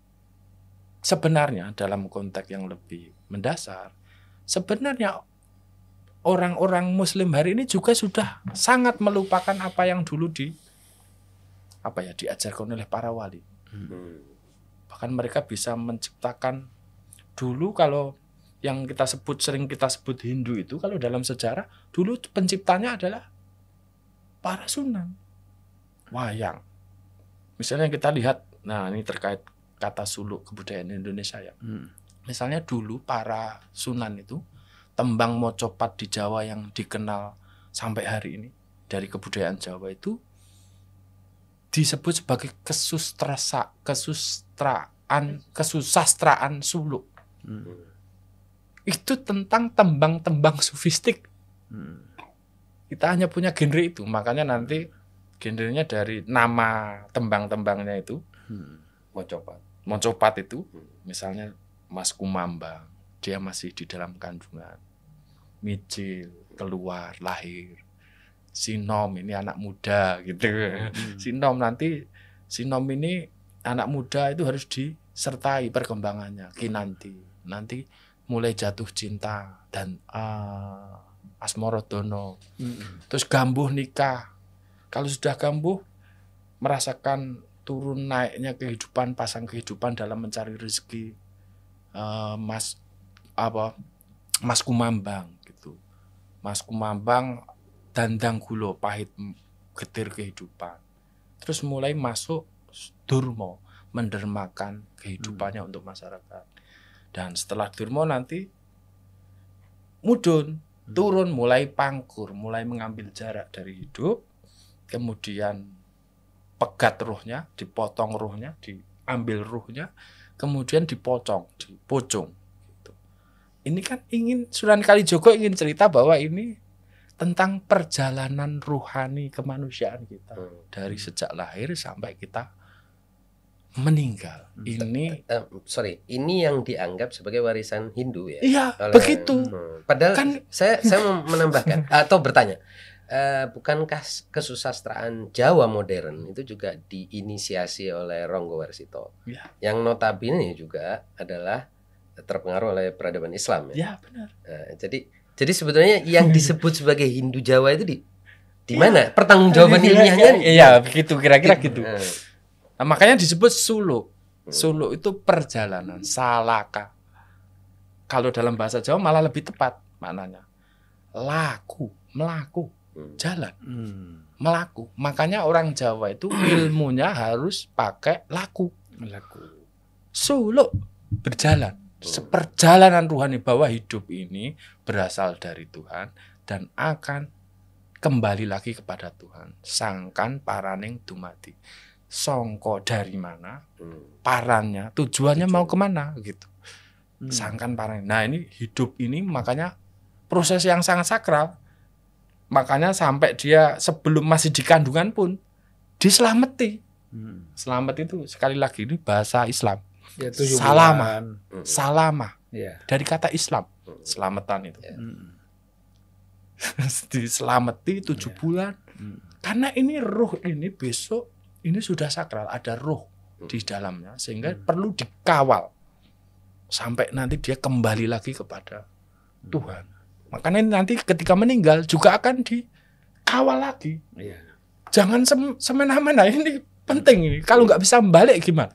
sebenarnya dalam konteks yang lebih mendasar, sebenarnya orang-orang Muslim hari ini juga sudah sangat melupakan apa yang dulu di apa ya diajarkan oleh para wali. Hmm. Bahkan mereka bisa menciptakan dulu kalau yang kita sebut sering kita sebut Hindu itu kalau dalam sejarah dulu penciptanya adalah para sunan wayang. Misalnya kita lihat, nah ini terkait kata suluk kebudayaan Indonesia ya. Hmm. Misalnya dulu para sunan itu tembang mocopat di Jawa yang dikenal sampai hari ini dari kebudayaan Jawa itu disebut sebagai kesustrasa kesustraan kesusastraan suluk. Hmm. Itu tentang tembang-tembang sufistik. Hmm. Kita hanya punya genre itu, makanya nanti genrenya dari nama tembang-tembangnya itu Hmm. Coba. Mocopat itu Hmm. misalnya Mas Kumambang dia masih di dalam kandungan. Micil keluar lahir. Sinom ini anak muda gitu. Hmm. Sinom nanti Sinom ini anak muda itu harus disertai perkembangannya. Kinanti nanti mulai jatuh cinta dan ah, Asmorodono. Hmm. terus gambuh nikah. Kalau sudah gambuh merasakan turun naiknya kehidupan pasang kehidupan dalam mencari rezeki eh, mas apa mas kumambang gitu. Mas kumambang dandang gulo pahit getir kehidupan. Terus mulai masuk durmo mendermakan kehidupannya untuk masyarakat. Dan setelah durmo nanti mudun turun mulai pangkur, mulai mengambil jarak dari hidup, kemudian pegat ruhnya, dipotong ruhnya, diambil ruhnya, kemudian dipocong, dipocong. Ini kan ingin Sunan Kalijogo ingin cerita bahwa ini tentang perjalanan ruhani kemanusiaan kita Hmm. dari sejak lahir sampai kita meninggal. Ini Eh, sorry, ini yang dianggap sebagai warisan Hindu ya. iya Oleh- begitu. Hmm. Padahal Kan saya saya mau menambahkan atau bertanya, eh, bukankah kesusastraan Jawa modern itu juga diinisiasi oleh Ronggo Warsito, Ya. yang notabene juga adalah terpengaruh oleh peradaban Islam ya. ya benar. Nah, jadi jadi sebetulnya yang disebut sebagai Hindu Jawa itu di di Iya. mana pertanggungjawaban ilmiahnya? Iya, begitu kira-kira gitu. Nah, Nah, makanya disebut suluk. Hmm. Suluk itu perjalanan, salaka. Kalau dalam bahasa Jawa malah lebih tepat maknanya. Laku, melaku, hmm. jalan, Hmm. melaku. Makanya orang Jawa itu ilmunya harus pakai laku. Laku. Suluk berjalan. Seperjalanan rohani bahwa hidup ini berasal dari Tuhan dan akan kembali lagi kepada Tuhan. Sangkan paraning dumati. Songko dari mana? Hmm. parannya tujuannya mau ke mana gitu Hmm. sangkan paran nah ini hidup ini makanya proses yang sangat sakral makanya sampai dia sebelum masih di kandungan pun diselamati Hmm. selamat itu sekali lagi ini bahasa Islam Ya, Salama. bulan. Hmm. salama Ya. dari kata Islam Hmm. selamatan itu Hmm. diselamati tujuh Ya. bulan Hmm. karena ini ruh ini besok ini sudah sakral ada ruh di dalamnya sehingga Hmm. perlu dikawal sampai nanti dia kembali lagi kepada Tuhan makanya nanti ketika meninggal juga akan dikawal lagi Iya. jangan sem- semena-mena ini penting ini kalau nggak bisa balik gimana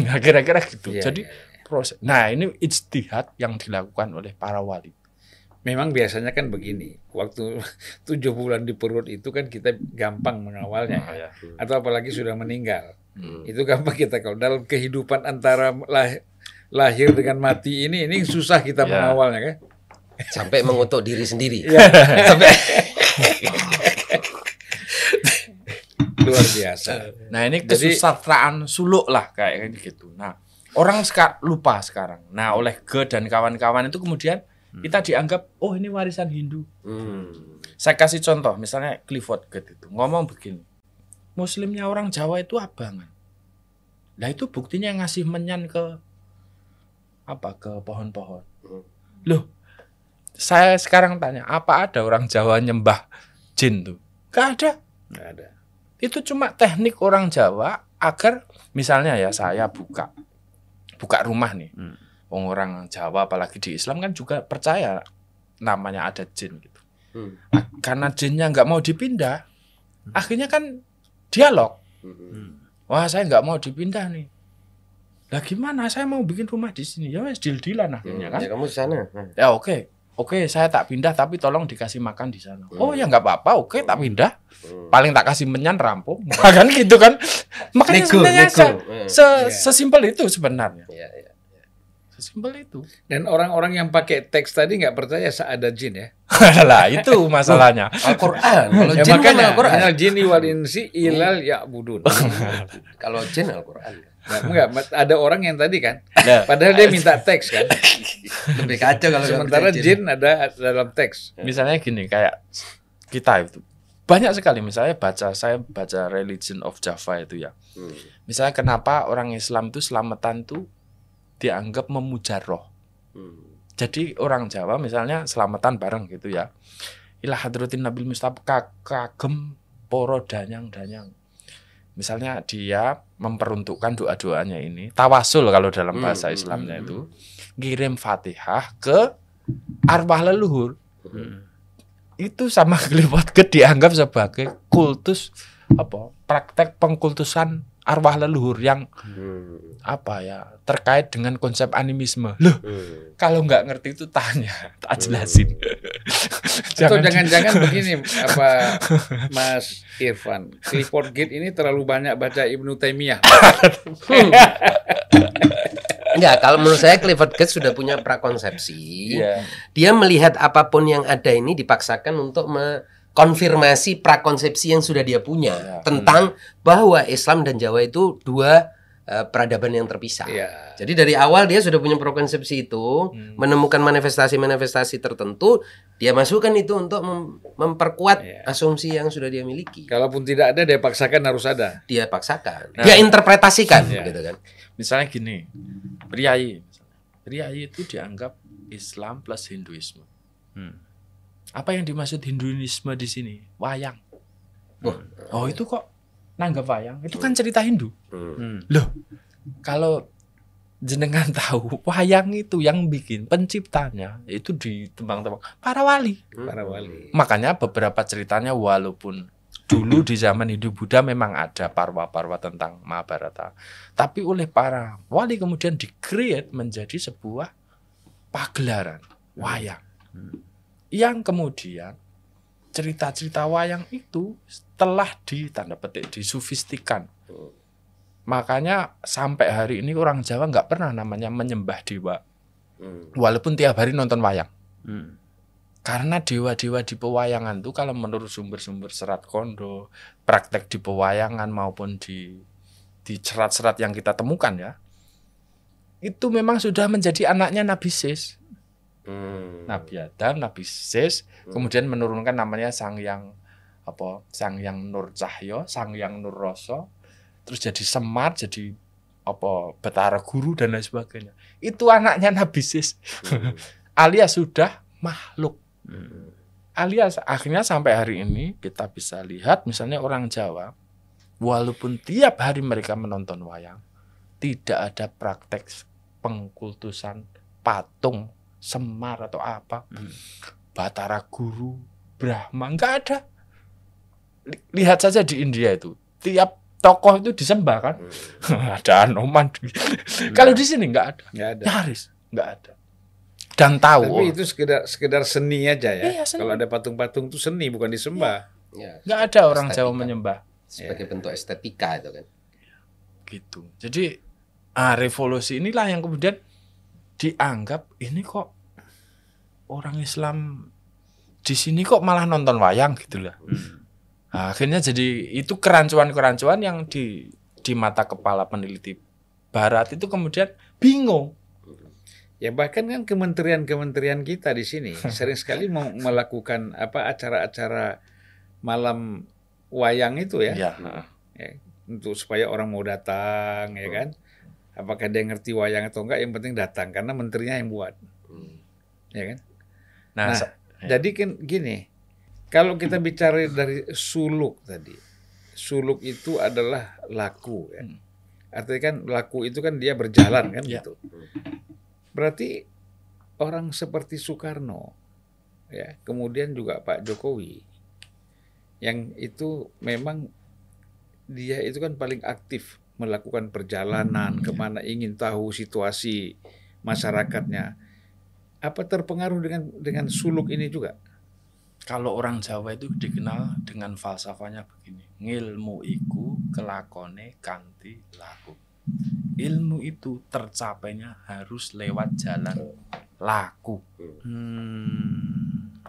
nah, kira-kira gitu Iya, jadi iya, iya. proses nah ini ijtihad yang dilakukan oleh para wali Memang biasanya kan begini, waktu tujuh bulan di perut itu kan kita gampang mengawalnya, ya. ya. atau apalagi sudah meninggal, Hmm. itu gampang kita kalau dalam kehidupan antara lah- lahir dengan mati ini, ini susah kita Ya. mengawalnya kan? Sampai mengutuk diri sendiri. Iya. Sampai Luar biasa. Nah ini kesusastraan suluk lah kayak gitu. Nah orang seka- lupa sekarang. Nah oleh Ge dan kawan-kawan itu kemudian kita dianggap oh ini warisan Hindu. Hmm. Saya kasih contoh misalnya Clifford Gate itu ngomong begini. Muslimnya orang Jawa itu abangan. Nah itu buktinya ngasih menyan ke apa ke pohon-pohon. Hmm. Loh saya sekarang tanya apa ada orang Jawa nyembah jin tuh? Gak ada. Nggak ada. Itu cuma teknik orang Jawa agar misalnya ya saya buka buka rumah nih. Hmm. Wong orang Jawa apalagi di Islam kan juga percaya namanya ada jin gitu. Hmm. Nah, karena jinnya nggak mau dipindah akhirnya kan dialog. Hmm. wah saya nggak mau dipindah nih. Lah gimana? Saya mau bikin rumah di sini. Ya wes deal dealan akhirnya kan? Ya kamu di sana. Ya oke Oke, saya tak pindah tapi tolong dikasih makan di sana. Hmm. Oh ya nggak apa-apa. Oke, tak pindah. Hmm. Paling tak kasih menyan rampung. kan gitu kan. Makanya Nego, sebenarnya nego. se- Hmm. se- Iya. sesimpel itu sebenarnya. Iya, iya. Sesimpel itu. Dan orang-orang yang pakai teks tadi nggak percaya ada jin ya. lah itu masalahnya. Al-Qur'an. Kalau ya jin kan makanya Al-Qur'an. minal jinni wal insi ilal ya'budun. Kalau jin Al-Qur'an. Nah, enggak, ada orang yang tadi kan, Nah, padahal dia minta teks kan. Lebih kacau kalau Sementara jin ada dalam teks. misalnya gini kayak kita itu banyak sekali misalnya baca saya baca Religion of Java itu ya. Hmm. Misalnya kenapa orang Islam itu selamatan tuh dianggap memuja roh. Hmm. Jadi orang Jawa misalnya selamatan bareng gitu ya. Ilah hadratin Nabil Mustafa ka- kagem poro danyang-danyang. Misalnya dia memperuntukkan doa-doanya ini, tawasul kalau dalam bahasa Hmm, Islamnya hmm, itu, ngirim Fatihah ke arwah leluhur. Itu sama Clifford Gate dianggap sebagai kultus apa? Praktek pengkultusan arwah leluhur yang Hmm. apa ya terkait dengan konsep animisme. Loh, Hmm. kalau nggak ngerti itu tanya, tak jelasin. Atau Jangan- jangan-jangan begini apa Mas Irfan, Clifford Gate ini terlalu banyak baca Ibnu Taimiyah. Enggak, kalau menurut saya Clifford Geertz sudah punya prakonsepsi. Iya. Dia melihat apa pun yang ada ini dipaksakan untuk mengkonfirmasi prakonsepsi yang sudah dia punya Ya. tentang bahwa Islam dan Jawa itu dua eh, peradaban yang terpisah. Iya. Jadi dari awal dia sudah punya prakonsepsi itu, Hmm. menemukan manifestasi-manifestasi tertentu, dia masukkan itu untuk mem- memperkuat Iya. asumsi yang sudah dia miliki. Kalaupun tidak ada, dia paksakan harus ada. Dia paksakan, Nah. dia interpretasikan, Iya. gitu kan. Misalnya gini, priayi, priayi itu dianggap Islam plus Hinduisme. Hmm. Apa yang dimaksud Hinduisme di sini? Wayang. Oh. Oh itu kok nanggap wayang? Itu kan cerita Hindu. Hmm. Hmm. Loh, kalau jenengan tahu wayang itu yang bikin penciptanya itu di tembang-tembang para wali. Para wali. Makanya beberapa ceritanya walaupun dulu di zaman Hindu Buddha memang ada parwa-parwa tentang Mahabharata, tapi oleh para wali kemudian di-create menjadi sebuah pagelaran wayang. Yang kemudian cerita-cerita wayang itu telah di tanda petik disufistikan. Makanya sampai hari ini orang Jawa nggak pernah namanya menyembah dewa, Hmm. walaupun tiap hari nonton wayang. Hmm. Karena dewa-dewa di pewayangan tuh kalau menurut sumber-sumber serat kondo, praktek di pewayangan maupun di di serat-serat yang kita temukan ya, itu memang sudah menjadi anaknya Nabi Sis, Hmm. Nabi Adam, Nabi Sis, kemudian menurunkan namanya Sang Yang apa? Sang Yang Nur Cahyo, Sang Yang Nur Roso, terus jadi Semar, jadi apa? Betara Guru dan lain sebagainya. Itu anaknya Nabi Sis, Hmm. alias sudah makhluk Hmm. alias akhirnya sampai hari ini kita bisa lihat misalnya orang Jawa walaupun tiap hari mereka menonton wayang tidak ada praktek pengkultusan patung semar atau apa Hmm. Batara Guru Brahma nggak ada Li- lihat saja di India itu tiap tokoh itu disembah kan ada Anoman kalau di sini nggak ada Nggak ada. nyaris nggak ada dan tahu Tapi itu sekedar sekedar seni aja ya. Iya, seni. Kalau ada patung-patung itu seni bukan disembah. Ya, nggak ada orang Estetika. Jawa menyembah sebagai bentuk estetika itu kan. gitu. Jadi ah, revolusi inilah yang kemudian dianggap ini kok orang Islam di sini kok malah nonton wayang gitu lah. Nah, akhirnya jadi itu kerancuan-kerancuan yang di di mata kepala peneliti Barat itu kemudian bingung. Ya bahkan kan kementerian-kementerian kita di sini sering sekali mau melakukan apa acara-acara malam wayang itu ya, Ya. untuk supaya orang mau datang ya kan. Apakah dia ngerti wayang atau enggak yang penting datang karena menterinya yang buat Hmm. ya kan. Nah, Nah, sa- Jadi kan gini, kalau kita bicara dari suluk tadi, suluk itu adalah laku ya. Hmm. Artinya kan laku itu kan dia berjalan kan Ya. gitu. Berarti orang seperti Soekarno ya, kemudian juga Pak Jokowi yang itu memang dia itu kan paling aktif melakukan perjalanan ke mana ingin tahu situasi masyarakatnya. apa terpengaruh dengan dengan suluk ini juga? Kalau orang Jawa itu dikenal dengan falsafahnya begini. Ngilmu iku kelakone kanti laku. Ilmu itu tercapainya harus lewat jalan laku. Hmm.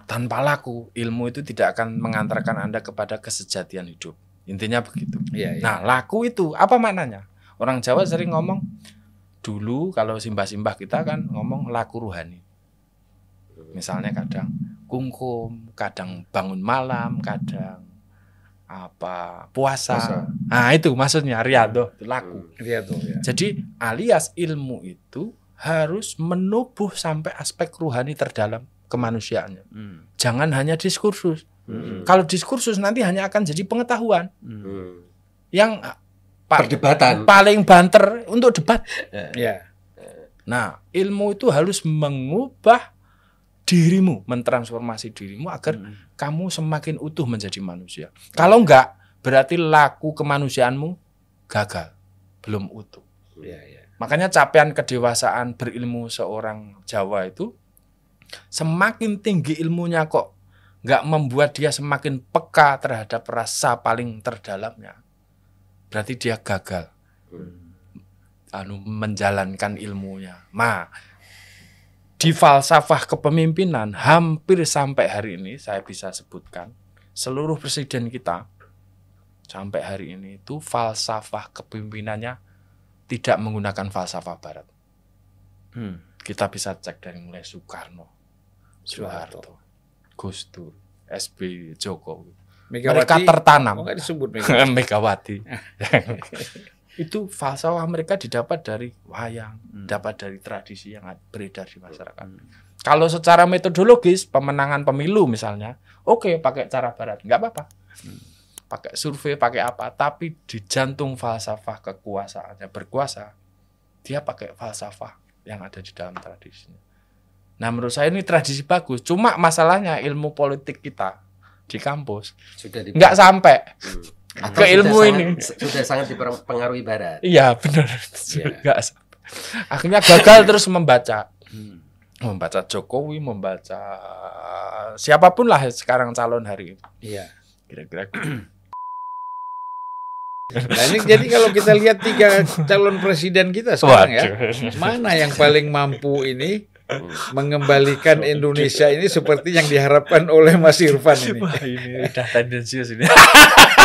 Tanpa laku, ilmu itu tidak akan mengantarkan Anda kepada kesejatian hidup. Intinya begitu. Iya, iya. Nah, laku itu apa maknanya? Orang Jawa sering ngomong dulu kalau simbah-simbah kita kan ngomong laku ruhani. Misalnya kadang kungkum, kadang bangun malam, kadang apa puasa. Puasa. Nah, itu maksudnya riado, itu laku. Tuh ya. Jadi alias ilmu itu harus menubuh sampai aspek ruhani terdalam kemanusiaannya. Hmm. Jangan hanya diskursus. Hmm. Kalau diskursus nanti hanya akan jadi pengetahuan Hmm. Yang ah, pa- Perdebatan. paling banter untuk debat. Ya. Nah, ilmu itu harus mengubah dirimu, mentransformasi dirimu agar Hmm. kamu semakin utuh menjadi manusia. Kalau enggak, berarti laku kemanusiaanmu gagal, belum utuh. Ya, ya. Makanya capaian kedewasaan berilmu seorang Jawa itu semakin tinggi ilmunya kok nggak membuat dia semakin peka terhadap rasa paling terdalamnya. Berarti dia gagal anu menjalankan ilmunya. Nah, di falsafah kepemimpinan hampir sampai hari ini saya bisa sebutkan seluruh presiden kita sampai hari ini itu falsafah kepemimpinannya tidak menggunakan falsafah barat. Hmm. Kita bisa cek dari mulai Soekarno, Soeharto. Gus Dur, SBY, Jokowi. Megawati. Mereka tertanam. Oh, disebut Megawati. Megawati. itu falsafah mereka didapat dari wayang, Hmm. dapat dari tradisi yang beredar di masyarakat. Hmm. Kalau secara metodologis pemenangan pemilu misalnya, oke pakai cara barat, nggak apa-apa. Pakai survei, pakai apa, tapi di jantung falsafah kekuasaannya berkuasa, dia pakai falsafah yang ada di dalam tradisinya. Nah menurut saya ini tradisi bagus, cuma masalahnya ilmu politik kita di kampus Sudah nggak sampai Hmm. ke Atau sudah ilmu sangat- ini. sudah sangat dipengaruhi barat. Iya benar. Iya. Nggak sampai. Akhirnya gagal terus membaca, Hmm. membaca Jokowi, membaca siapa pun lah sekarang calon hari ini. Iya. Kira-kira Nah, ini jadi kalau kita lihat tiga calon presiden kita sekarang ya, mana yang paling mampu ini mengembalikan Indonesia ini seperti yang diharapkan oleh Mas Irfan ini. Wah ini udah tendensius ini.